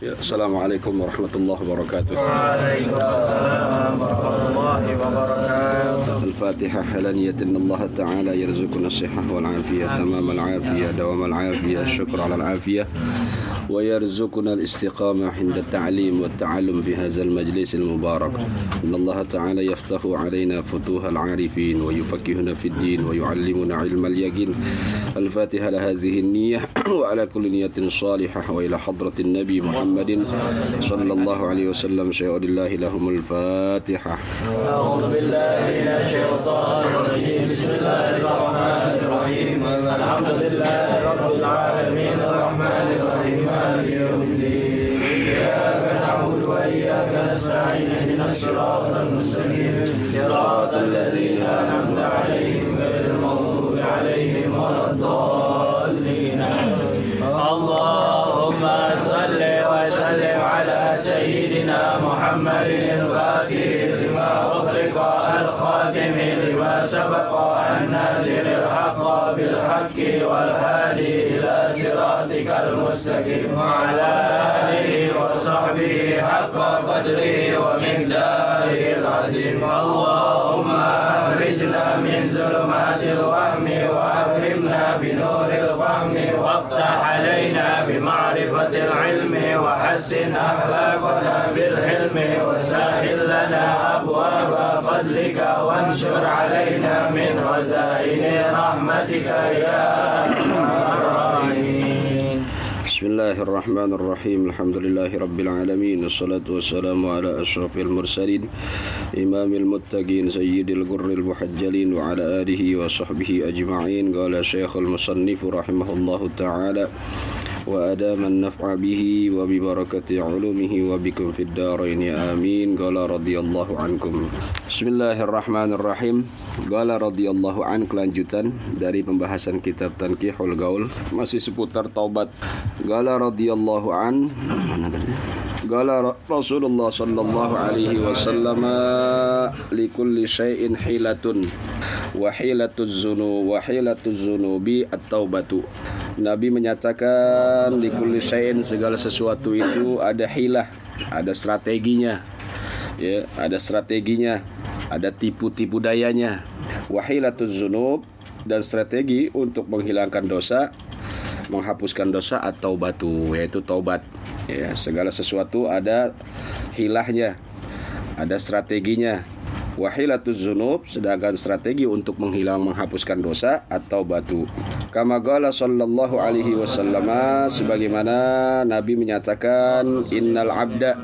Ya, Assalamualaikum warahmatullahi wabarakatuh. وعليكم السلام ورحمة الله وبركاته الفاتحة نية أن الله تعالى يرزقنا الصحة والعافية تمام العافية دوام العافية الشكر على العافية ويرزقنا الاستقامة عند التعليم والتعلم في هذا المجلس المبارك. إن الله تعالى يفتح علينا فتوح العارفين ويفكهنا في الدين ويعلمنا علم اليقين. الفاتحة لهذه النية وعلى كل نية صالحة وإلى حضرة النبي محمد صلى الله عليه وسلم. شيء لله لهم الفاتحة. أعوذ بالله من الشيطان الرجيم. بسم الله الرحمن الرحيم. الحمد لله رب العالمين. الصراط المستقيم. صراط الذين أنعمت عليهم غير المغضوب عليهم ولا الضالين. اللهم صل وسلم على سيدنا محمد الفاتح لما أغلق الخاتم لما سبق الناصر الحق بالحق والهادي إلى صراطك المستقيم. وعلى آله وصحبه حق قدره العظيم اللهم أخرجنا من ظلمات الوهم وأكرمنا بنور الفهم وافتح علينا بمعرفة العلم وحسن أخلاقنا بالحلم وسهل لنا أبواب فضلك وانشر علينا من خزائن رحمتك يا أرحم بسم الله الرحمن الرحيم الحمد لله رب العالمين والصلاة والسلام على أشرف المرسلين إمام المتقين سيد الغر المحجلين وعلى آله وصحبه أجمعين قال شيخ المصنف رحمه الله تعالى وأدام النفع به وببركة علومه وبكم في الدارين آمين قال رضي الله عنكم بسم الله الرحمن الرحيم قال رضي الله عنك kelanjutan dari pembahasan kitab Tankihul Gaul masih seputar taubat Qala radhiyallahu an mana tadi? Qala Rasulullah sallallahu alaihi wasallam likulli syai'in hilatun wa hilatuz zunu wa hilatuz zunubi at-taubatu Nabi menyatakan likulli syai'in segala sesuatu itu ada hilah, ada strateginya. Ya, ada strateginya, ada tipu-tipu dayanya. Wahilatuz zunub dan strategi untuk menghilangkan dosa menghapuskan dosa atau batu yaitu taubat ya segala sesuatu ada hilahnya ada strateginya wahilatuz zunub sedangkan strategi untuk menghilang menghapuskan dosa atau batu. Kama qala sallallahu alaihi wasallam sebagaimana nabi menyatakan innal abda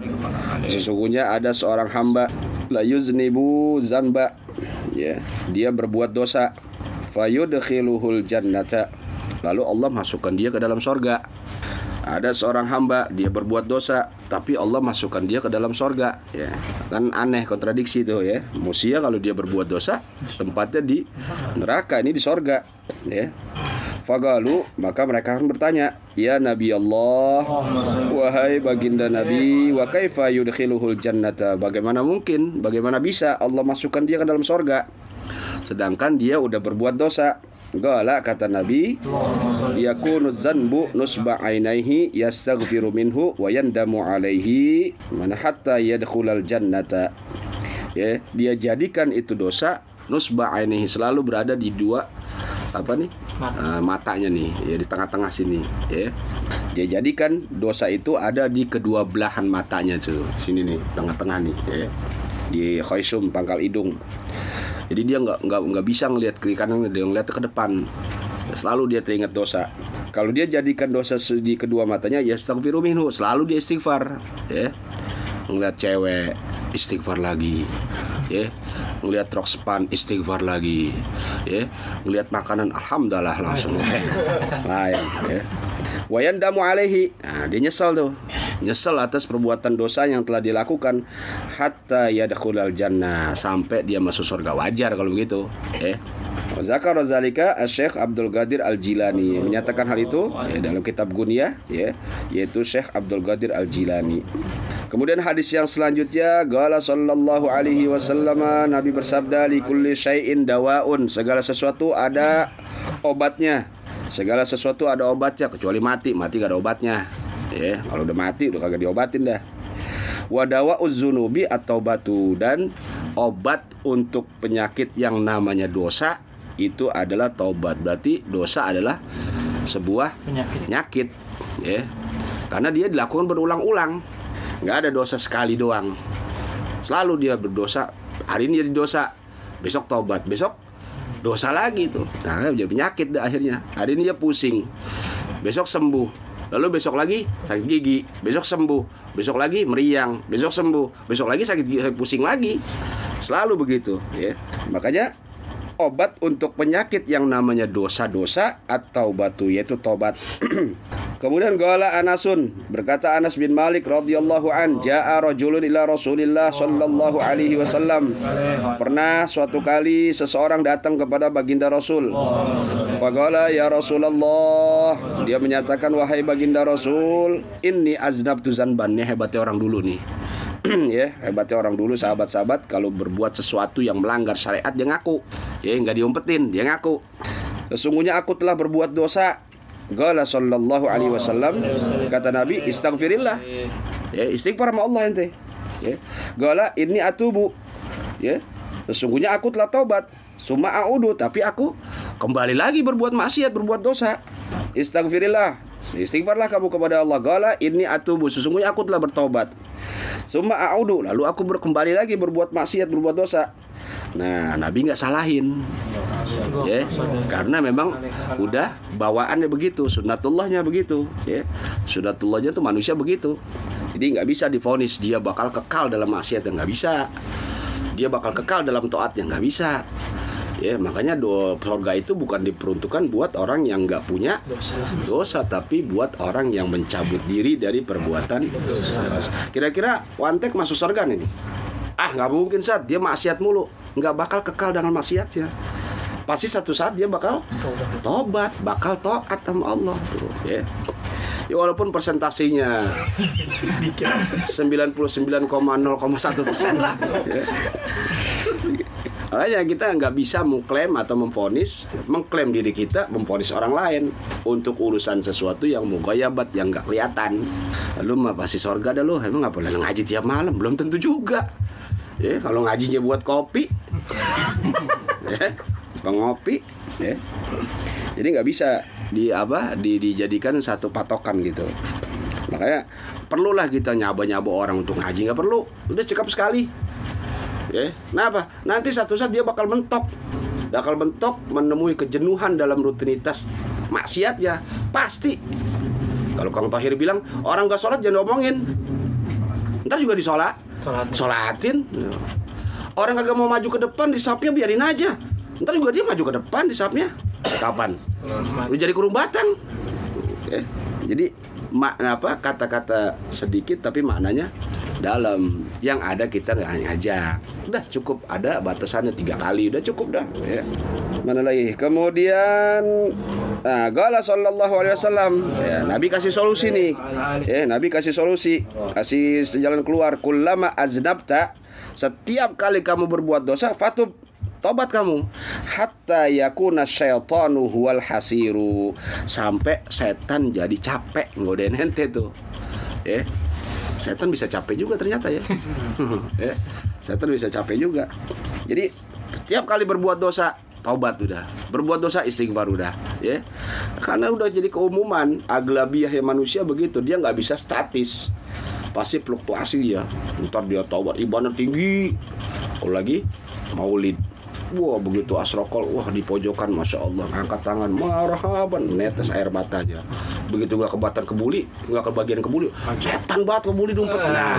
sesungguhnya ada seorang hamba. La yuznibu zanba ya dia berbuat dosa. Fayudkhiluhul jannata lalu Allah masukkan dia ke dalam sorga ada seorang hamba dia berbuat dosa tapi Allah masukkan dia ke dalam sorga. Ya kan aneh kontradiksi itu ya. Musia kalau dia berbuat dosa tempatnya di neraka ini di sorga ya. Fagalu maka mereka akan bertanya Ya Nabi Allah Wahai baginda Nabi Wa kaifa yudkhiluhul jannata? Bagaimana mungkin Bagaimana bisa Allah masukkan dia ke dalam sorga Sedangkan dia udah berbuat dosa. Gala kata Nabi yakunu zanbu nusba ainaihi yastaghfiru minhu wa yandamu alaihi mana hatta yadkhulal jannata. Ya dia jadikan itu dosa nusba ainihi selalu berada di dua apa nih? Uh, matanya nih ya di tengah-tengah sini ya. Dia jadikan dosa itu ada di kedua belahan matanya tuh sini nih tengah-tengah nih ya. Di khoisum pangkal hidung jadi dia nggak nggak nggak bisa ngelihat kiri kanan dia ngeliat ke depan. Selalu dia teringat dosa. Kalau dia jadikan dosa di kedua matanya ya astagfiru minhu selalu dia istighfar ya. Ngeliat cewek istighfar lagi ya. Ngelihat rok sepan istighfar lagi ya. Ngelihat makanan alhamdulillah langsung. Nah ya, ya. wayan damu alaihi. Nah, dia nyesel tuh nyesel atas perbuatan dosa yang telah dilakukan. Hatta yadkhulal jannah sampai dia masuk surga. Wajar kalau begitu. Ya Zakar Razalika Syekh Abdul Qadir Al-Jilani. Menyatakan hal itu ya, dalam kitab Gunyah ya yaitu Syekh Abdul Qadir Al-Jilani. Kemudian hadis yang selanjutnya Gala sallallahu alaihi wasallam Nabi bersabda li kulli syai'in dawaun. Segala sesuatu ada obatnya. Segala sesuatu ada obatnya kecuali mati. Mati gak ada obatnya Ya, kalau udah mati udah kagak diobatin dah. Wadawa uzunubi atau batu dan obat untuk penyakit yang namanya dosa itu adalah taubat. Berarti dosa adalah sebuah Penyakit. penyakit. Ya karena dia dilakukan berulang-ulang. Nggak ada dosa sekali doang. Selalu dia berdosa hari ini jadi dosa besok tobat besok dosa lagi tuh. Nah jadi penyakit dah akhirnya. Hari ini dia pusing besok sembuh lalu besok lagi sakit gigi besok sembuh besok lagi meriang besok sembuh besok lagi sakit gigi pusing lagi selalu begitu ya makanya obat untuk penyakit yang namanya dosa-dosa atau batu yaitu tobat. Kemudian gala Anasun berkata Anas bin Malik radhiyallahu an jaa rajulun ila Rasulillah sallallahu alaihi wasallam. Pernah suatu kali seseorang datang kepada baginda Rasul. Faqala ya Rasulullah. Dia menyatakan wahai baginda Rasul, inni aznabtu zanban. Ini hebatnya orang dulu nih. ya hebatnya orang dulu sahabat-sahabat kalau berbuat sesuatu yang melanggar syariat dia ngaku ya nggak diumpetin dia ngaku sesungguhnya aku telah berbuat dosa Gala sallallahu alaihi wasallam kata Nabi istighfirillah ya istighfar sama Allah ente ya. Gala ini atubu. Ya. Sesungguhnya aku telah taubat. Suma audu tapi aku kembali lagi berbuat maksiat berbuat dosa. Istighfirillah istighfarlah kamu kepada Allah. Gala ini atubu. Sesungguhnya aku telah bertobat Suma a'udu lalu aku berkembali lagi berbuat maksiat berbuat dosa. Nah, Nabi nggak salahin. Ya, karena memang udah bawaannya begitu, sunnatullahnya begitu, ya. Sunnatullahnya tuh manusia begitu. Jadi nggak bisa difonis dia bakal kekal dalam maksiat yang nggak bisa. Dia bakal kekal dalam taat yang nggak bisa. Ya, makanya do surga itu bukan diperuntukkan buat orang yang nggak punya dosa, tapi buat orang yang mencabut diri dari perbuatan dosa. Kira-kira Wantek masuk surga nih? Ah, nggak mungkin saat dia maksiat mulu, nggak bakal kekal dengan maksiatnya. Pasti satu saat dia bakal tobat, bakal taat sama Allah tuh, ya. Ya walaupun persentasenya 99,01 persen lah. ya. Makanya kita nggak bisa mengklaim atau memfonis, mengklaim diri kita, memfonis orang lain untuk urusan sesuatu yang mugayabat yang nggak kelihatan. Lu mah pasti sorga dah lu, emang nggak boleh ngaji tiap malam, belum tentu juga. Ya, kalau ngajinya buat kopi, ya, pengopi, ya. Jadi nggak bisa di apa di, dijadikan satu patokan gitu. Makanya perlulah kita nyaba-nyaba orang untuk ngaji nggak perlu, udah cekap sekali ya. Kenapa? Nanti satu saat dia bakal mentok. Bakal mentok menemui kejenuhan dalam rutinitas maksiat ya pasti. Kalau Kang Tohir bilang orang gak sholat jangan omongin. Ntar juga disolat, Sholat. sholatin. Orang kagak mau maju ke depan di sapnya biarin aja. Ntar juga dia maju ke depan di sapnya. Kapan? Lu jadi kurung batang. Ya. Jadi mak apa kata-kata sedikit tapi maknanya dalam. Yang ada kita nggak ngajak udah cukup. Ada batasannya tiga kali. Udah cukup dah. Ya. Mana lagi? Kemudian nah, Gala sallallahu alaihi wasallam. Ya, Nabi kasih solusi nih. Ya Nabi kasih solusi. Kasih jalan keluar. Kullama aznabta. Setiap kali kamu berbuat dosa fatub tobat kamu. Hatta yakuna syaitanu huwal hasiru. Sampai setan jadi capek ngodain ente tuh. Ya setan bisa capek juga ternyata ya. ya setan bisa capek juga. Jadi setiap kali berbuat dosa taubat udah. Berbuat dosa istighfar udah ya. Karena udah jadi keumuman aglabiah ya manusia begitu dia nggak bisa statis. Pasti fluktuasi ya. Ntar dia taubat ibadah tinggi. Kalau lagi maulid Wah begitu asrokol Wah di pojokan Masya Allah. Angkat tangan Marhaban. Netes air matanya. Begitu gak kebatan kebuli Gak kebagian kebuli Setan banget kebuli dompet Nah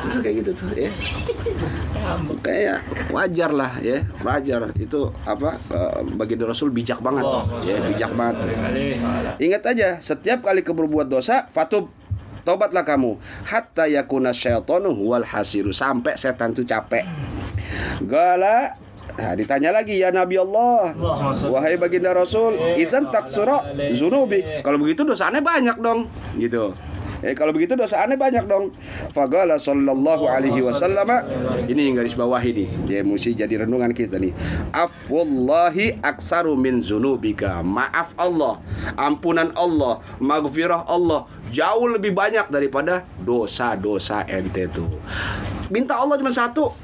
Itu tuh kayak gitu tuh ya. Kayak wajar lah ya. Wajar. Itu apa eh, Baginda Rasul bijak banget Ya bijak banget. Ingat aja Setiap kali keberbuat dosa Fatub Tobatlah kamu Hatta yakuna syaitanu wal hasiru Sampai setan tuh capek Gala Nah, ditanya lagi ya Nabi Allah Wahai baginda Rasul Izan taksura zunubi Kalau begitu dosanya banyak dong Gitu Eh, kalau begitu dosa aneh banyak dong. Fagala sallallahu alaihi wasallam. Ini garis bawah ini. Ya mesti jadi renungan kita nih. Afwallahi aksaru min zunubika. Maaf Allah, ampunan Allah, maghfirah Allah jauh lebih banyak daripada dosa-dosa ente tuh. Minta Allah cuma satu,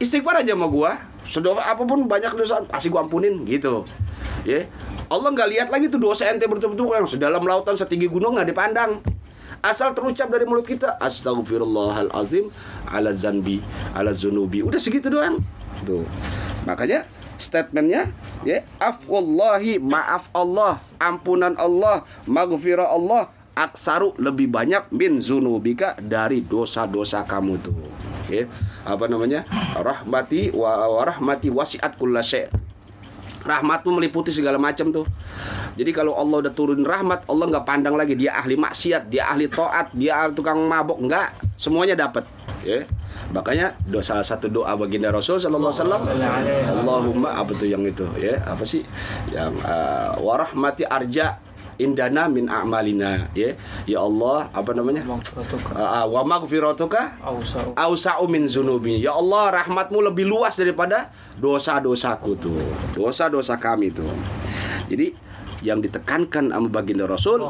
istighfar aja sama gua. Sudah apa pun banyak dosa, pasti gua ampunin gitu. Ya. Allah nggak lihat lagi tuh dosa ente betul-betul yang sedalam lautan setinggi gunung nggak dipandang. Asal terucap dari mulut kita Astagfirullahalazim Ala zanbi Ala zunubi Udah segitu doang Tuh Makanya statementnya ya afwallahi maaf Allah ampunan Allah maghfirah Allah aksaru lebih banyak min zunubika dari dosa-dosa kamu tuh. Ya apa namanya? Rahmati wa, rahmati wasiat kullasy rahmatmu meliputi segala macam tuh. Jadi kalau Allah udah turun rahmat Allah nggak pandang lagi. Dia ahli maksiat dia ahli toat dia ahli tukang mabok. Nggak. Semuanya dapat. Ya makanya doa salah satu doa baginda Rasul sallallahu alaihi wasallam Allahumma apa tuh yang itu? Ya apa sih? Yang uh, warahmati arja indana min a'malina ya. Ya Allah apa namanya? Uh, wa maghfiratuka Ausau. min zunubi. Ya Allah rahmatmu lebih luas daripada dosa-dosaku tuh dosa-dosa kami tuh jadi yang ditekankan sama baginda Rasul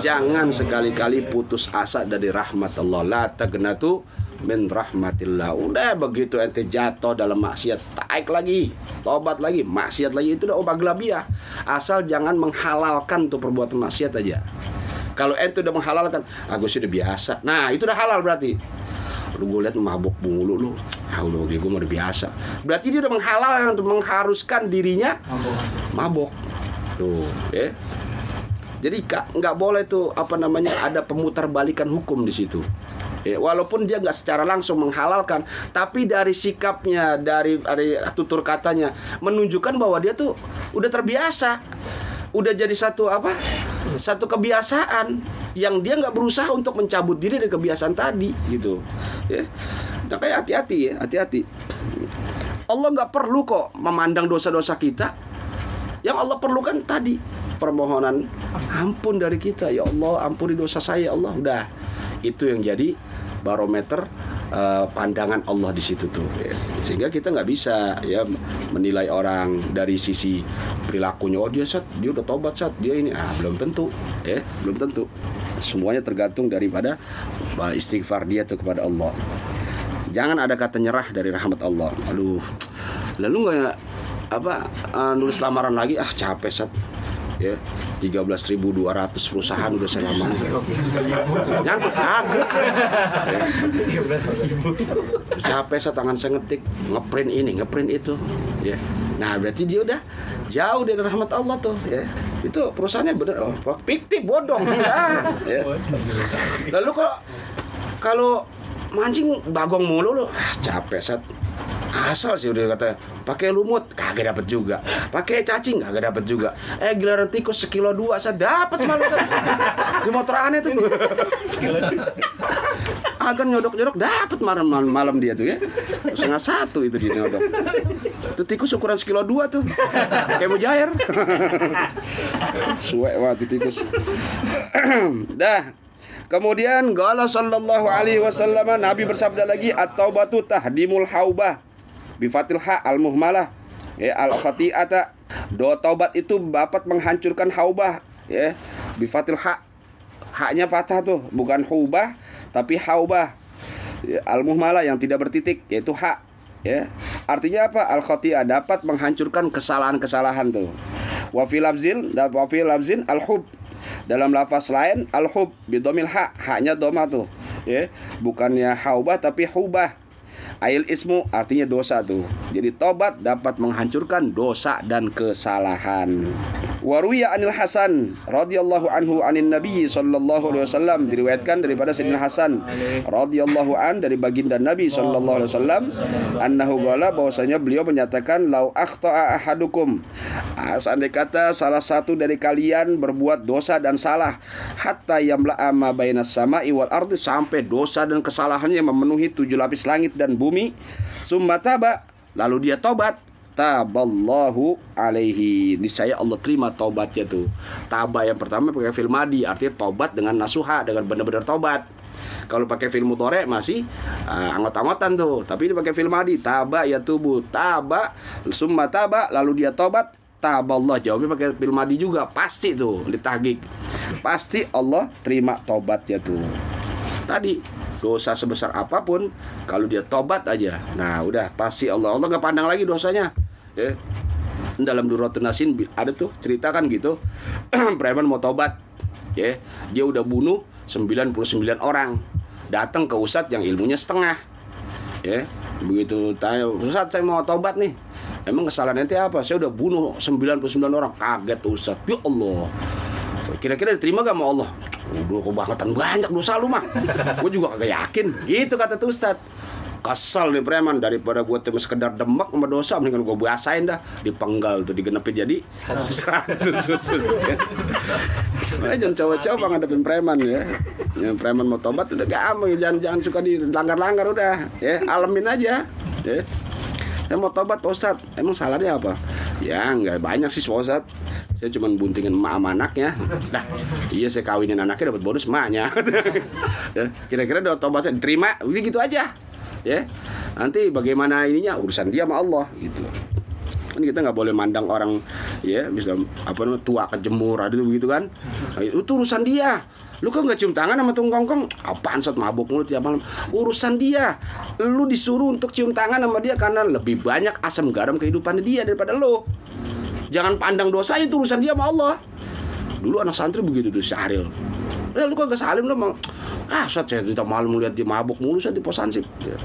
jangan sekali-kali putus asa dari rahmat Allah. La tagnatu min rahmatillah. Udah begitu ente jatuh dalam maksiat taik lagi tobat lagi maksiat lagi itu udah obat gelabiah. Asal jangan menghalalkan tuh perbuatan maksiat aja. Kalau ente udah menghalalkan aku sudah biasa. Nah itu udah halal berarti. Lu gue liat mabuk mulu lu. Ah udah gue mau udah biasa. Berarti dia udah menghalalkan untuk mengharuskan dirinya mabok tuh ya. Jadi kak nggak boleh tuh apa namanya ada pemutarbalikan hukum di situ Ya, walaupun dia nggak secara langsung menghalalkan, tapi dari sikapnya, dari dari tutur katanya menunjukkan bahwa dia tuh udah terbiasa, udah jadi satu apa, satu kebiasaan yang dia nggak berusaha untuk mencabut diri dari kebiasaan tadi, gitu. Ya, nah kayak hati-hati ya, hati-hati. Allah nggak perlu kok memandang dosa-dosa kita, yang Allah perlukan tadi permohonan ampun dari kita. Ya Allah ampuni dosa saya ya Allah. Udah itu yang jadi barometer uh, pandangan Allah di situ tuh ya. sehingga kita nggak bisa ya menilai orang dari sisi perilakunya oh dia sat dia udah tobat sat dia ini. Ah belum tentu ya belum tentu. Semuanya tergantung daripada uh, istighfar dia tuh kepada Allah. Jangan ada kata nyerah dari rahmat Allah. Aduh lalu nggak apa uh, nulis lamaran lagi? Ah capek sat ya. 13.200 perusahaan udah saya lamarin nyangkut kagak. Capek saya tangan saya ngetik ngeprint ini ngeprint itu ya. Nah berarti dia udah jauh dari rahmat Allah tuh ya. Itu perusahaannya bener oh fiktif bodong. Nah, ya. lalu kok kalau mancing bagong mulu lu ah, capek set asal sih udah kata pakai lumut kagak dapat juga. Pakai cacing kagak dapat juga. Eh giliran tikus sekilo dua saya dapat semalam di motor aneh tuh. Akan nyodok nyodok dapat malam, malam malam dia tuh ya. Setengah satu itu dia nyodok. Itu tikus ukuran sekilo dua tuh. Kayak mujair suwe waktu tikus. Dah. Kemudian Gala sallallahu alaihi wasallam Nabi bersabda lagi at-taubatu tahdimul haubah bifatil ha al muhmalah ya al khati'ata doa taubat itu dapat menghancurkan haubah ya. Bifatil ha. Haknya fathah tuh bukan hubah tapi haubah. Ya, al muhmalah yang tidak bertitik yaitu hak ya. Artinya apa? Al khati'ah dapat menghancurkan kesalahan-kesalahan tuh. Wa fi labzin wa fi al hub dalam lafaz lain al hub bidomil ha. Haknya doma tuh ya. Bukannya haubah tapi hubah Ail ismu artinya dosa tuh. Jadi tobat dapat menghancurkan dosa dan kesalahan. Waruya anil Hasan radhiyallahu anhu anin Nabi sallallahu alaihi wasallam diriwayatkan daripada Sayyidina Hasan radhiyallahu an dari baginda Nabi sallallahu alaihi wasallam annahu qala bahwasanya beliau menyatakan lau akhta'a ahadukum. Ah, seandai kata salah satu dari kalian berbuat dosa dan salah hatta yamla'a ma bainas sama'i wal ardi sampai dosa dan kesalahannya memenuhi tujuh lapis langit dan bumi summa taba lalu dia tobat taballahu alaihi. Niscaya Allah terima tobatnya tuh. Taba yang pertama pakai fil madi artinya tobat dengan nasuha dengan benar-benar tobat kalau pakai film mutore masih uh, angot-angotan tuh. Tapi ini pakai film madi taba ya tubuh. Taba summa taba lalu dia tobat taballah jawabnya pakai fil madi juga. Pasti tuh litahgik pasti Allah terima tobatnya tuh. Tadi dosa sebesar apa pun kalau dia tobat aja. Nah udah pasti Allah. Allah nggak pandang lagi dosanya ya dalam Duratun Nasin ada tuh cerita kan gitu. Preman mau tobat ya dia udah bunuh 99 orang. Datang ke ustadz yang ilmunya setengah. Ya begitu tanya ustadz saya mau tobat nih. Emang kesalahan ente apa? Saya udah bunuh 99 orang. Kaget ustadz. Ya Allah. Kira-kira diterima gak sama Allah? Udah kebangetan banyak dosa lu mah. Gue juga kagak yakin. Gitu kata tuh ustadz kesel nih preman. Daripada gue cuma sekedar demek sama dosa mendingan gue basain dah. Dipenggal tuh digenepin jadi seratus. Nah, jangan coba-coba ngadepin preman ya. Yang preman mau tobat udah gampang. Jangan jangan suka dilanggar-langgar udah. Ya alamin aja. Ya. Saya mau tobat Pak Ustadz. Emang salahnya apa? Ya nggak banyak sih Pak Ustadz. Saya cuma buntingin emak sama anaknya. Dah iya saya kawinin anaknya dapat bonus emaknya. Ya, kira-kira udah tobat saya terima? Udah gitu aja ya. Nanti bagaimana ininya? Urusan dia sama Allah gitu. Kan kita nggak boleh mandang orang ya bisa apa namanya tua kejemur ada begitu kan? Nah, itu urusan dia. Lu kok nggak cium tangan sama tukang kongkong? Apaan sot? Mabuk mulu tiap malam. Urusan dia. Lu disuruh untuk cium tangan sama dia karena lebih banyak asam garam kehidupan dia daripada lu. Jangan pandang dosa itu urusan dia sama Allah. Dulu anak santri begitu tuh Syahril eh lu kok gak salim lu ah saat saya tidak malam lihat dia mabuk mulu saya di pos ansip ya.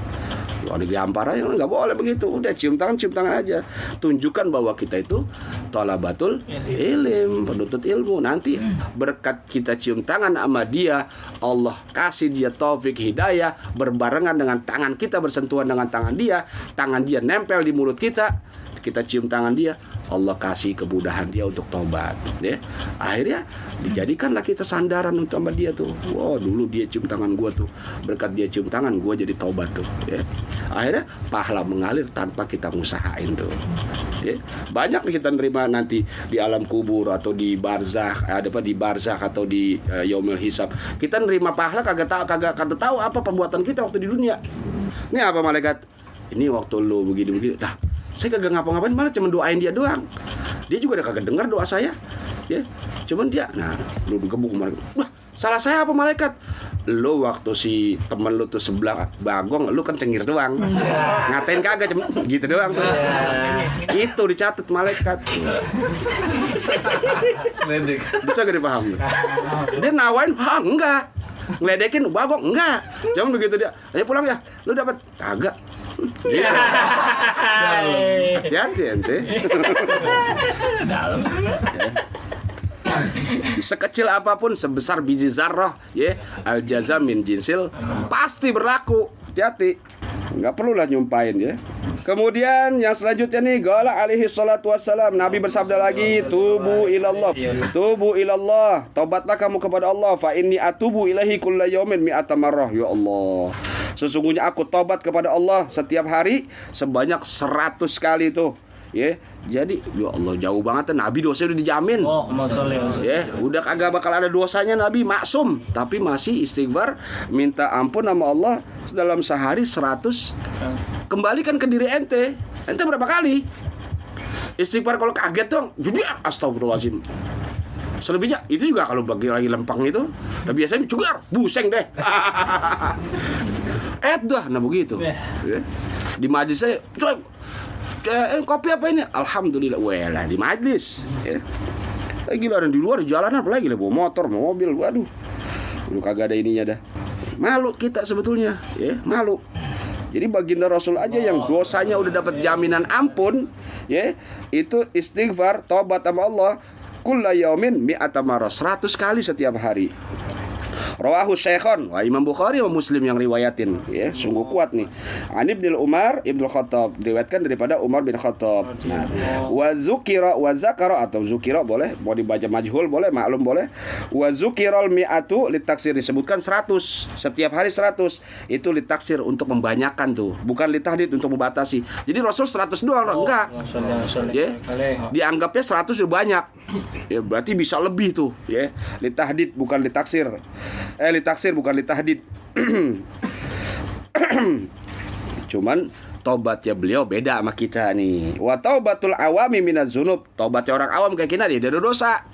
Lu ada gampar aja nggak boleh begitu. Udah cium tangan cium tangan aja. Tunjukkan bahwa kita itu tolabatul ilim penuntut ilmu. Nanti berkat kita cium tangan sama dia Allah kasih dia taufik hidayah berbarengan dengan tangan kita bersentuhan dengan tangan dia tangan dia nempel di mulut kita kita cium tangan dia Allah kasih kemudahan dia untuk tobat ya. Akhirnya dijadikanlah kita sandaran untuk sama dia tuh. Wow dulu dia cium tangan gua tuh berkat dia cium tangan gua jadi tobat tuh ya. Akhirnya pahala mengalir tanpa kita ngusahain tuh ya. Banyak kita nerima nanti di alam kubur atau di barzakh ada apa di barzakh atau di uh, yaumil hisab. Kita nerima pahala kagak tahu kagak kagak tahu apa perbuatan kita waktu di dunia. Ini apa malaikat? Ini waktu lu begini begini dah saya kagak ngapa-ngapain malah cuma doain dia doang. Dia juga udah kagak dengar doa saya. Ya cuman dia nah lu digebuk malaikat. Wah salah saya apa malaikat? Lu waktu si temen lu tuh sebelah bagong lu kan cengir doang. Ngatain kagak cuma gitu doang tuh. Itu dicatat malaikat. Bisa gak dipaham? Dia nawain ha enggak. Ngeledekin bagong enggak. Cuman begitu dia ayo pulang ya. Lu dapat kagak gitu hati-hati ente. Sekecil apa pun sebesar biji zarrah ya al jaza min jinsil pasti berlaku. Hati-hati. Nggak perlu lah nyumpain ya. Kemudian yang selanjutnya nih gala alaihi salatu wassalam. Nabi bersabda lagi tubu ilallah. Tubu ilallah. Tobatlah kamu kepada Allah. Fa inni atubu ilahi kulla yaumin mi'ata marrah. Ya Allah sesungguhnya aku tobat kepada Allah setiap hari sebanyak 100 kali tuh. Ya jadi ya Allah jauh banget Nabi dosa udah dijamin. Oh, ya udah kagak bakal ada dosanya Nabi. Maksum. Tapi masih istighfar minta ampun sama Allah dalam sehari 100 kembalikan ke diri ente. Ente berapa kali? Istighfar kalau kaget dong jadi astagfirullahaladzim. Selebihnya itu juga kalau bagi lagi lempang itu nah biasanya cugar buseng deh eh dah nah begitu. Eh. Ya. di majlis saya "Coy, eh, kopi apa ini? Alhamdulillah wah lah di majlis. Ya. Lagi gila orang di luar di jalanan apalagi lah bawa motor bawa mobil waduh. Lu kagak ada ininya dah. Malu kita sebetulnya ya malu. Jadi baginda Rasul aja yang dosanya udah dapat jaminan ampun ya itu istighfar tobat sama Allah kulla yaumin mi'ata marrah 100 kali setiap hari Rawahu Syekhon Wah Imam Bukhari sama Muslim yang riwayatin. Ya sungguh kuat nih. Ani bin Umar Ibnu Khattab. Diriwayatkan daripada Umar bin Khattab. Nah wa zukira wa zakara atau zukira boleh. Mau dibaca majhul boleh maklum boleh. Wa zukiral mi'atu litaksir. Disebutkan 100 setiap hari 100 itu litaksir untuk membanyakan tuh. Bukan litahdid untuk membatasi. Jadi Rasul 100 doang loh enggak. Ya. Dianggapnya 100 udah banyak. Ya berarti bisa lebih tuh. Ya. Litahdid bukan litaksir eh litaksir bukan litahdid cuman tobatnya beliau beda sama kita nih. Wa taubatul awami minaz zunub. Tobatnya orang awam kayak kita dia dari dosa.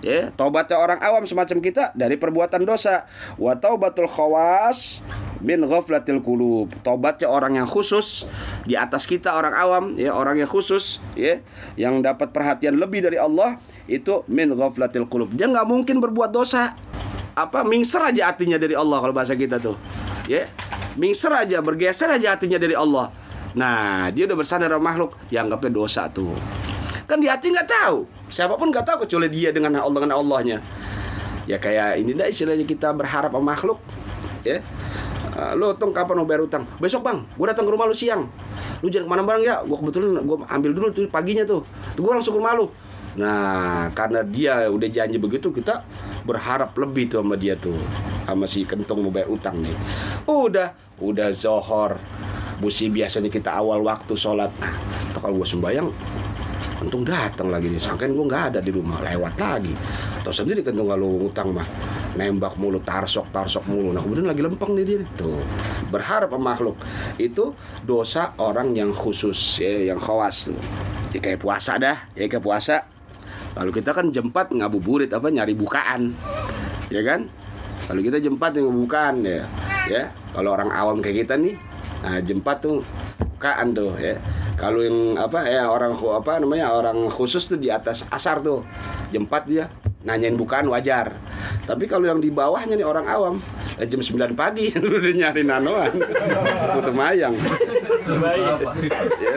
Ya, tobatnya orang awam semacam kita dari perbuatan dosa. Wa taubatul khawas min ghaflatil qulub. Tobatnya orang yang khusus di atas kita orang awam, ya, orang yang khusus, ya, yang dapat perhatian lebih dari Allah itu min ghaflatil qulub. Dia nggak mungkin berbuat dosa. Apa mingser aja hatinya dari Allah kalau bahasa kita tuh. Ya. Mingser aja, bergeser aja hatinya dari Allah. Nah, dia udah bersandar sama makhluk, dianggapnya dosa tuh. Kan di hati nggak tahu. Siapa pun nggak tahu kecuali dia dengan Allah dengan Allahnya. Ya kayak ini dah istilahnya kita berharap sama makhluk. Ya. Uh, lo tong kapan mau bayar utang? Besok bang, gue datang ke rumah lu siang. Lu jangan ke mana bareng ya? Gue kebetulan gue ambil dulu tuh paginya. Tuh gue langsung ke rumah lu. Nah, karena dia udah janji begitu, kita berharap lebih tuh sama dia tuh, sama si kentong mau bayar utang nih. Udah, udah zohor. Busi biasanya kita awal waktu sholat. Nah, kalau gue sembayang, untung datang lagi nih. Sangkain gue nggak ada di rumah, lewat lagi. Tahu sendiri kentong kalau utang mah nembak mulu, tarsok, tarsok mulu. Nah kemudian lagi lempeng nih dia tuh. Berharap sama makhluk itu dosa orang yang khusus ya, yang khawas tuh. Ya kayak puasa dah, ya kayak puasa kalau kita kan jempat ngabuburit apa nyari bukaan. Ya kan? Kalau kita jempat yang bukaan ya. Ya, kalau orang awam kayak kita nih, nah jempat tuh bukaan tuh ya. Kalau yang apa ya orang apa namanya orang khusus tuh di atas asar tuh. Jempat dia nanyain bukaan wajar. Tapi kalau yang di bawahnya nih orang awam eh, jam 9 pagi udah nyari nanoan. Butuh mayang. ya.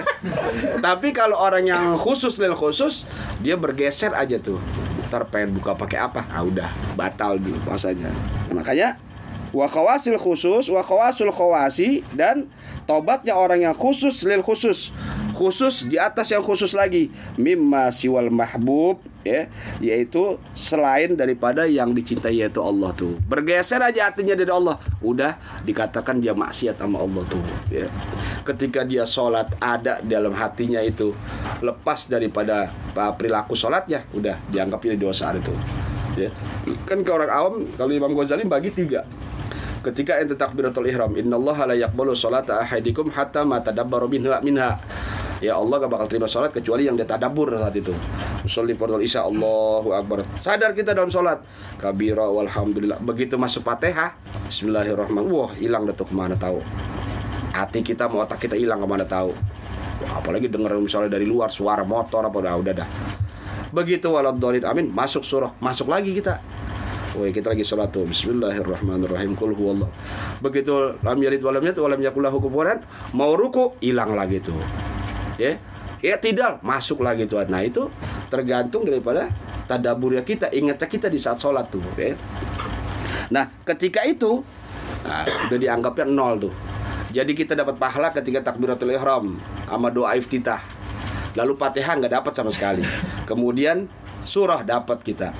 Tapi kalau orang yang khusus lel khusus dia bergeser aja tuh. Ntar pengen buka pakai apa? Ah udah batal dulu puasanya. Nah, makanya wa khawasil khusus wa khawasul khawasi dan tobatnya orang yang khusus lil khusus khusus di atas yang khusus lagi. Mimma siwal mahbub ya yaitu selain daripada yang dicintai yaitu Allah tuh. Bergeser aja hatinya dari Allah. Udah dikatakan dia maksiat sama Allah tuh ya. Ketika dia sholat ada dalam hatinya itu lepas daripada uh, perilaku sholatnya udah dianggap ini dosa itu ya. Kan ke orang awam kalau Imam Ghazali bagi tiga. Ketika ente takbiratul ihram innallaha la yaqbalu salata ahadikum hatta ma tadabbaru minha minha ya Allah gak bakal terima sholat kecuali yang dia tadabur saat itu. Usolli fardhu isya Allahu akbar. Sadar kita dalam sholat. Kabira walhamdulillah. Begitu masuk fatihah Bismillahirrahmanirrahim. Wah hilang dah tuh ke mana tahu? Hati kita mau otak kita hilang ke mana tahu? Wah, apalagi denger misalnya dari luar suara motor apa udah udah dah. Begitu waladhdallin amin. Masuk surah masuk lagi kita. Woi kita lagi sholat tuh. Bismillahirrahmanirrahim. Kul huwallah. Begitu lam yalid walam yat walam yakullahu kufuran Mau ruku hilang lagi tuh Ya. Ya tidak. Masuk lagi tuh Nah itu tergantung daripada Tadaburnya kita Ingatnya kita di saat sholat tuh ya. Nah ketika itu nah, Udah dianggapnya nol tuh. Jadi kita dapat pahala ketika takbiratul ihram Sama doa iftitah. Lalu fatihah nggak dapat sama sekali. Kemudian surah dapat kita.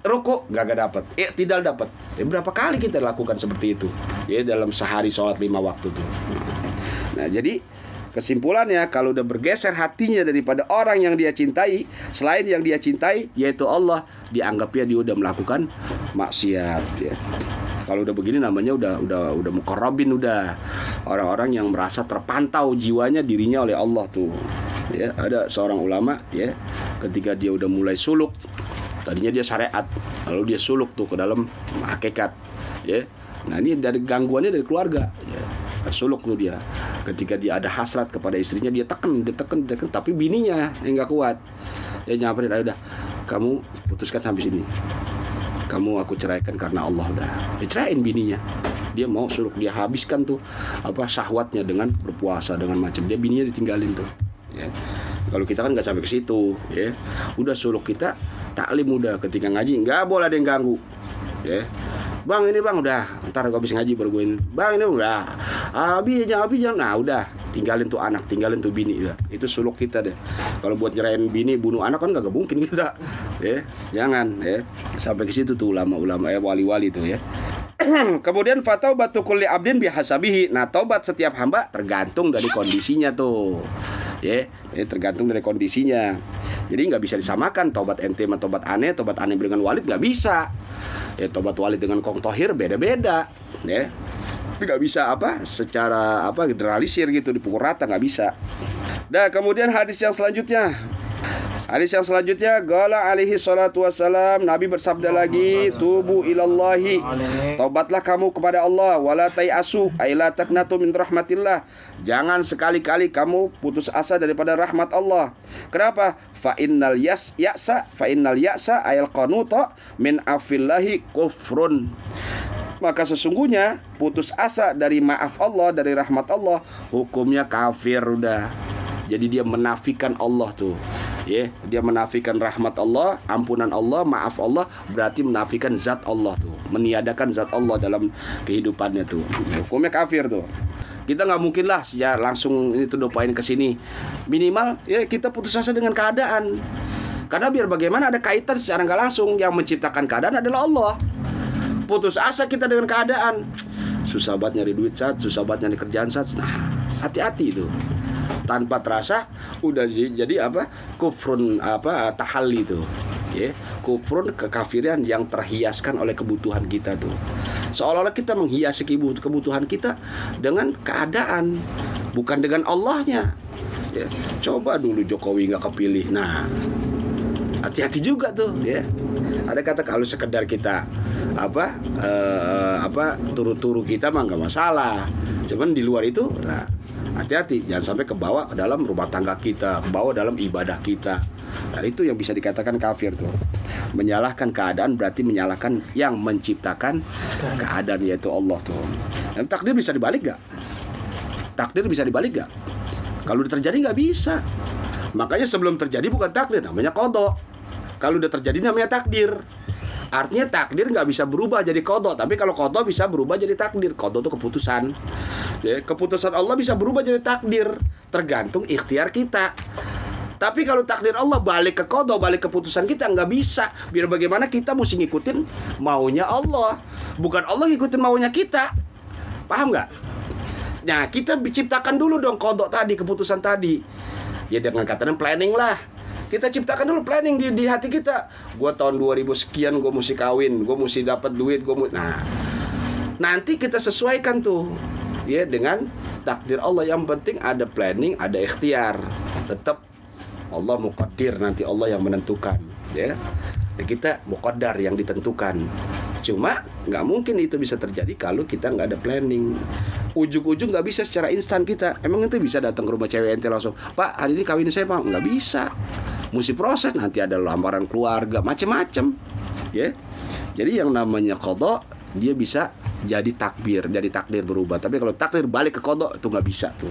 Ruku gak gak dapat. Eh tidak dapat. Ya, berapa kali kita lakukan seperti itu? Ya dalam sehari sholat lima waktu tuh. Nah jadi kesimpulannya kalau udah bergeser hatinya daripada orang yang dia cintai selain yang dia cintai yaitu Allah dianggapnya dia udah melakukan maksiat ya. Kalau udah begini namanya udah udah udah mukorobin udah. Orang-orang yang merasa terpantau jiwanya dirinya oleh Allah tuh ya. Ada seorang ulama ya ketika dia udah mulai suluk tadinya dia syariat lalu dia suluk tuh ke dalam hakikat ya. Nah ini dari gangguannya dari keluarga ya suluk tuh dia. Ketika dia ada hasrat kepada istrinya dia tekan dia tekan dia tekan tapi bininya yang nggak kuat. Dia nyamperin ayo udah kamu putuskan sampai sini. Kamu aku ceraikan karena Allah udah dicerain bininya. Dia mau suluk dia habiskan tuh apa syahwatnya dengan berpuasa dengan macam. Dia bininya ditinggalin tuh ya. Kalau kita kan nggak sampai ke situ ya. Udah suluk kita taklim udah. Ketika ngaji nggak boleh ada yang ganggu ya bang ini bang udah. Ntar gue habis ngaji baru gue ini. Bang ini udah. Abi aja abi jangan nah udah. Tinggalin tuh anak tinggalin tuh bini udah itu suluk kita deh. Kalau buat nyerain bini bunuh anak kan gak mungkin kita. Ya jangan ya. Sampai ke situ tuh ulama-ulama ya wali-wali tuh ya. Kemudian fatau batu kulli abdin bihasabihi. Nah, taubat setiap hamba tergantung dari kondisinya tuh. Ya, yeah, tergantung dari kondisinya. Jadi nggak bisa disamakan tobat ente sama tobat aneh, tobat aneh dengan walid nggak bisa. Ya tobat walid dengan kong tohir beda-beda. Ya. nggak bisa apa secara apa generalisir gitu dipukul rata nggak bisa. Nah kemudian hadis yang selanjutnya Hadis yang selanjutnya Gala alaihi salatu wassalam Nabi bersabda lagi Tubu ilallahi. Tobatlah kamu kepada Allah Wala tayasu Ayla taknatu min rahmatillah. Jangan sekali-kali kamu putus asa daripada rahmat Allah. Kenapa? Fa innal yas ya'sa Fa innal ya'sa ayal qanuta Min afillahi kufrun. Maka sesungguhnya putus asa dari maaf Allah dari rahmat Allah hukumnya kafir udah. Jadi dia menafikan Allah tuh ya dia menafikan rahmat Allah ampunan Allah maaf Allah berarti menafikan zat Allah tuh. Meniadakan zat Allah dalam kehidupannya tuh. Hukumnya kafir tuh. Kita nggak mungkin lah ya langsung itu dopain ke sini. Minimal ya kita putus asa dengan keadaan. Karena biar bagaimana ada kaitan secara nggak langsung yang menciptakan keadaan adalah Allah. Putus asa kita dengan keadaan. Susah banget nyari duit saat susah banget nyari kerjaan saat nah hati-hati itu tanpa terasa udah jadi apa? Kufrun apa tahalli itu. Ya kufrun kekafiran yang terhiaskan oleh kebutuhan kita tuh. Seolah-olah kita menghiasi kebutuhan kita dengan keadaan bukan dengan Allahnya. Ya coba dulu Jokowi nggak kepilih. Nah hati-hati juga tuh ya. Ada kata kalau sekedar kita apa uh, apa turu-turu kita mah nggak masalah. Cuman di luar itu nah hati-hati jangan sampai kebawa ke dalam rumah tangga kita kebawa dalam ibadah kita. Nah itu yang bisa dikatakan kafir tuh. Menyalahkan keadaan berarti menyalahkan yang menciptakan keadaan yaitu Allah tuh. Dan takdir bisa dibalik gak takdir bisa dibalik gak kalau udah terjadi nggak bisa. Makanya sebelum terjadi bukan takdir namanya kodok. Kalau udah terjadi namanya takdir Artinya takdir nggak bisa berubah jadi kodok, tapi kalau kodok bisa berubah jadi takdir. Kodok itu keputusan. Ya, keputusan Allah bisa berubah jadi takdir, tergantung ikhtiar kita. Tapi kalau takdir Allah balik ke kodok, balik keputusan kita nggak bisa. Biar bagaimana kita mesti ngikutin maunya Allah, bukan Allah ngikutin maunya kita. Paham nggak? Nah kita diciptakan dulu dong kodok tadi, keputusan tadi. Ya dengan kata planning lah kita ciptakan dulu planning di, di hati kita. Gue tahun 2000 sekian gue mesti kawin, gue mesti dapat duit, gue mu nah nanti kita sesuaikan tuh ya dengan takdir Allah yang penting ada planning, ada ikhtiar. Tetap Allah muqaddir nanti Allah yang menentukan ya. ya kita muqaddar yang ditentukan. Cuma nggak mungkin itu bisa terjadi kalau kita nggak ada planning. Ujung-ujung nggak bisa secara instan kita. Emang itu bisa datang ke rumah cewek ente langsung, Pak hari ini kawin saya pak nggak bisa mesti proses nanti ada lamaran keluarga macem-macem ya jadi yang namanya kodok dia bisa jadi takbir, jadi takdir berubah. Tapi kalau takdir balik ke kodok itu nggak bisa tuh.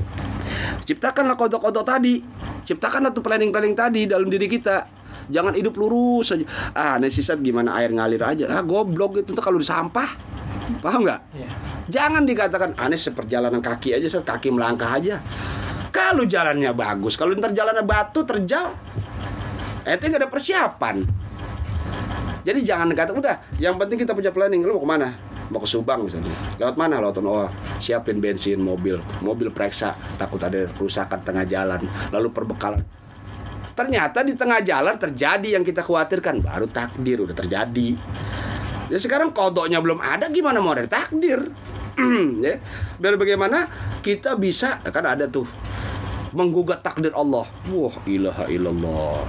Ciptakanlah kodok-kodok tadi, ciptakanlah tuh planning-planning tadi dalam diri kita. Jangan hidup lurus aja. Ah, sisa gimana air ngalir aja. Ah, goblok itu tuh kalau di sampah. Paham nggak? Yeah. Jangan dikatakan aneh seperjalanan kaki aja, set kaki melangkah aja. Kalau jalannya bagus, kalau ntar jalannya batu terjal, itu nggak ada persiapan. Jadi jangan kata udah yang penting kita punya planning. Lu mau ke mana? Mau ke Subang misalnya. Lewat mana? Lewat oh siapin bensin mobil. Mobil periksa takut ada kerusakan tengah jalan lalu perbekalan. Ternyata di tengah jalan terjadi yang kita khawatirkan. Baru takdir udah terjadi. Ya sekarang kodoknya belum ada gimana mau ada takdir? Ya biar bagaimana kita bisa kan ada tuh menggugat takdir Allah. Wah ilaha illallah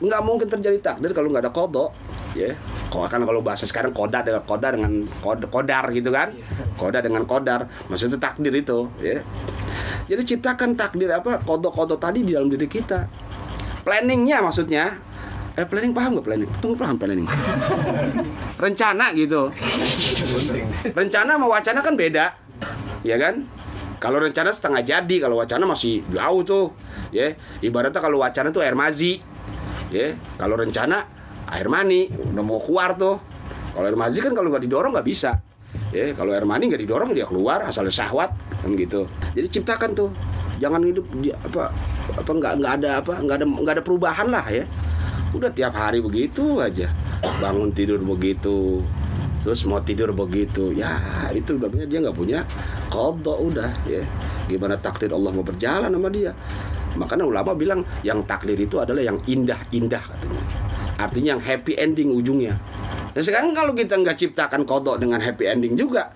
nggak mungkin terjadi takdir kalau nggak ada kodok. Ya. Kok kan kalau bahasa sekarang koda dengan koda dengan kod, kodar gitu kan? Koda dengan kodar. Maksudnya takdir itu ya. Jadi ciptakan takdir apa? Kodok-kodok tadi di dalam diri kita. Planningnya maksudnya. Eh planning paham nggak planning? Tunggu paham planning. Rencana gitu. Rencana sama wacana kan beda. Ya kan? Kalau rencana setengah jadi kalau wacana masih jauh tuh. Ya. Ibaratnya kalau wacana tuh air mazi ya kalau rencana air mani udah mau keluar tuh. Kalau air mazi kan kalau nggak didorong nggak bisa. Ya kalau air mani nggak didorong dia keluar asal syahwat kan gitu. Jadi ciptakan tuh jangan hidup di, apa apa nggak nggak ada apa nggak ada nggak ada perubahan lah ya. Udah tiap hari begitu aja. Bangun tidur begitu terus mau tidur begitu. Ya itu namanya dia nggak punya kodok udah ya. Gimana takdir Allah mau berjalan sama dia Makanya ulama bilang yang takdir itu adalah yang indah-indah katanya. Artinya yang happy ending ujungnya. Dan sekarang kalau kita nggak ciptakan kodok dengan happy ending juga,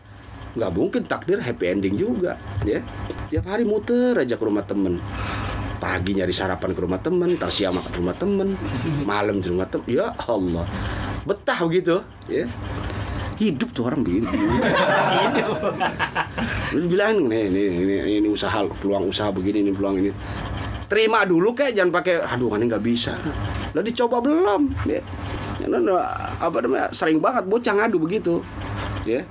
nggak mungkin takdir happy ending juga ya. Tiap hari muter aja ke rumah temen. Pagi nyari sarapan ke rumah temen siang makan ke rumah temen malam di rumah temen. Ya Allah. Betah begitu ya. Hidup tuh orang begini. Lu bilangin nih ini, ini, ini usaha peluang usaha begini ini peluang ini terima dulu kayak jangan pakai aduh ini nggak bisa. Lah dicoba belum ya. Ya, apa namanya sering banget bocah ngadu begitu ya.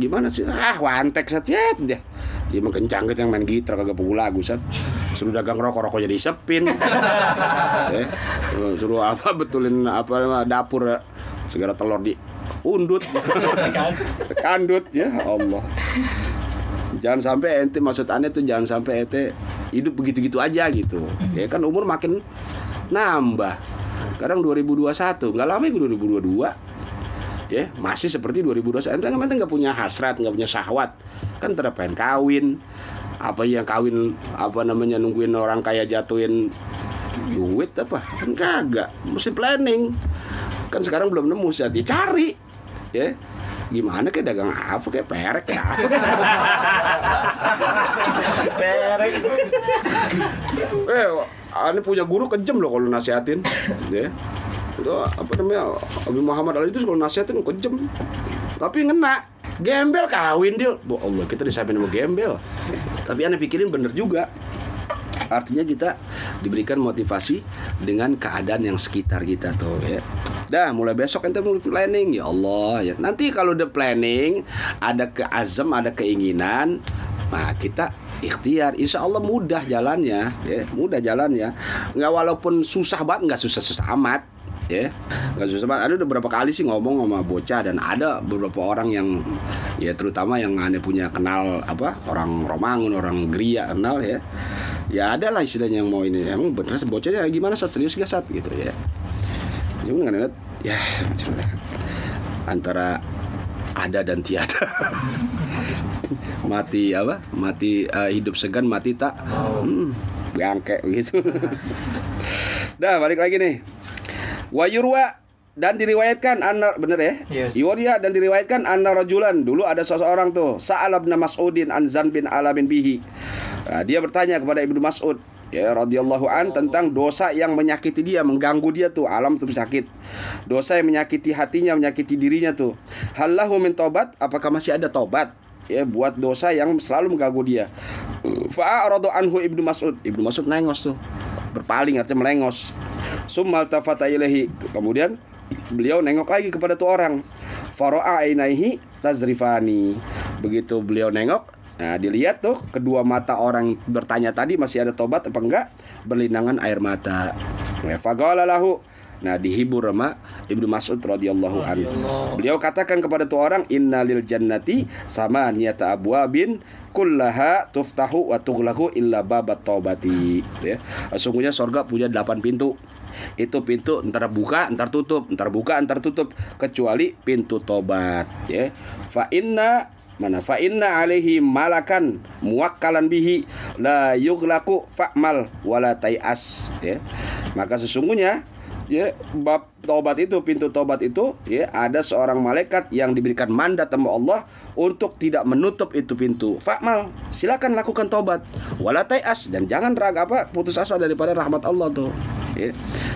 Gimana sih? Ah wantek setiap dia. Dia mah kencang kencang main gitar kagak pukul lagu sat suruh dagang rokok rokok jadi sepin. Ya. Suruh apa betulin apa dapur ya. segala telur di undut. Kandut ya Allah. Jangan sampai ente maksud aneh tuh jangan sampai ente hidup begitu-gitu aja gitu. Ya kan umur makin nambah. Kadang 2021 nggak lama itu 2022 ya masih seperti 2021 ente kan ente nggak punya hasrat nggak punya syahwat. Kan pengen kawin. Apa yang kawin apa namanya nungguin orang kaya jatuhin duit apa? Kan kagak. Mesti planning. Kan sekarang belum nemu saat dicari ya gimana kayak dagang apa? Kayak perek ya? Perek. eh ane punya guru kejam loh kalau nasihatin. Ya. Itu apa namanya Abi Muhammad Ali itu kalau nasihatin kejam tapi ngena. Gembel kawin deal bu Allah kita disampaikan sama gembel. Tapi ane pikirin bener juga artinya kita diberikan motivasi dengan keadaan yang sekitar kita tuh ya. Dah mulai besok ente mulai planning. Ya Allah ya. Nanti kalau udah planning ada keazam ada keinginan nah kita ikhtiar. Insya Allah mudah jalannya ya. Mudah jalannya. Nggak walaupun susah banget nggak susah susah amat ya. Nggak susah banget. Ada udah berapa kali sih ngomong sama bocah dan ada beberapa orang yang ya terutama yang aneh punya kenal apa orang Romangun orang Gria kenal ya ya ada lah istilahnya yang mau ini. Emang bener bocahnya gimana saat serius gak saat gitu ya. Ya udah ngeliat ya mana. antara ada dan tiada. Mati apa? Mati eh, hidup segan mati tak. Hmm, bangke begitu dah balik lagi nih. Wayurwa dan diriwayatkan anna bener ya Yes. Yuria dan diriwayatkan anna rajulan dulu ada seseorang tuh Sa'al bin Mas'udin an Zan bin Ala bin Bihi Nah, dia bertanya kepada Ibnu Mas'ud ya radhiyallahu an tentang dosa yang menyakiti dia, mengganggu dia tuh, alam tuh sakit. Dosa yang menyakiti hatinya, menyakiti dirinya tuh. Halahu min tobat? Apakah masih ada tobat? Ya, buat dosa yang selalu mengganggu dia. Fa'aradu anhu Ibnu Mas'ud. Ibnu Mas'ud nengos tuh. Berpaling artinya melengos. Summal tafata. Kemudian beliau nengok lagi kepada tuh orang. Faro'a ainaihi tazrifani. Begitu beliau nengok, Nah, dilihat tuh kedua mata orang bertanya tadi masih ada tobat apa enggak? Berlinangan air mata. Ya, lahu. Nah, dihibur sama Ibnu Mas'ud radhiyallahu anhu. Beliau katakan kepada tuh orang, "Innalil jannati sama niyata abwabin kullaha tuftahu wa tughlaqu illa babat taubati." Ya. Sesungguhnya sorga punya 8 pintu. Itu pintu ntar buka, ntar tutup, ntar buka, ntar tutup. Kecuali pintu tobat, ya. Fa inna mana? Fa inna alaihi malakan muwakkalan bihi. La yughlaqu fa'mal wala tai'as ya. Maka sesungguhnya ya bab taubat itu pintu taubat itu ya ada seorang malaikat yang diberikan mandat sama Allah untuk tidak menutup itu pintu. Fa'mal silakan lakukan taubat wala tai'as dan jangan raga apa putus asa daripada rahmat Allah tuh ya.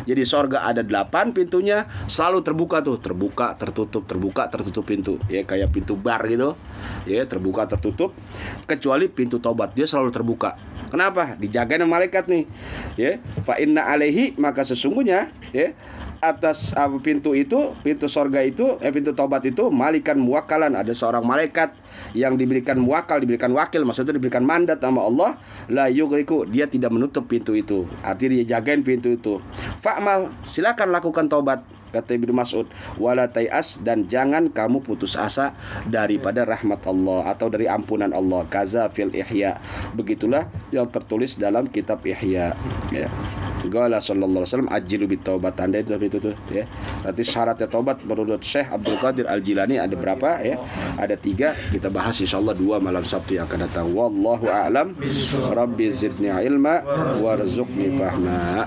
Jadi sorga ada delapan pintunya selalu terbuka tuh, terbuka, tertutup, terbuka, tertutup pintu. Ya kayak pintu bar gitu. Ya, terbuka, tertutup kecuali pintu tobat dia selalu terbuka. Kenapa? Dijagain malaikat nih. Ya, fa inna alaihi maka sesungguhnya ya atas apa pintu itu, pintu sorga itu, eh pintu tobat itu malikan muwakalan ada seorang malaikat yang diberikan muwakal, diberikan wakil, maksudnya diberikan mandat sama Allah, la yugriku, dia tidak menutup pintu itu. Artinya dia jagain pintu itu. Fa'mal, silakan lakukan tobat kata Ibnu Mas'ud wala tai'as dan jangan kamu putus asa daripada rahmat Allah atau dari ampunan Allah kaza fil ihya begitulah yang tertulis dalam kitab ihya ya Gala sallallahu alaihi wasallam ajilu bit taubat tanda itu itu tuh ya. Nanti syaratnya taubat menurut Syekh Abdul Qadir Al Jilani ada berapa ya? Ada tiga. Kita bahas insyaallah dua malam Sabtu yang akan datang. Wallahu a'lam. Rabbi zidni ilma warzuqni fahma.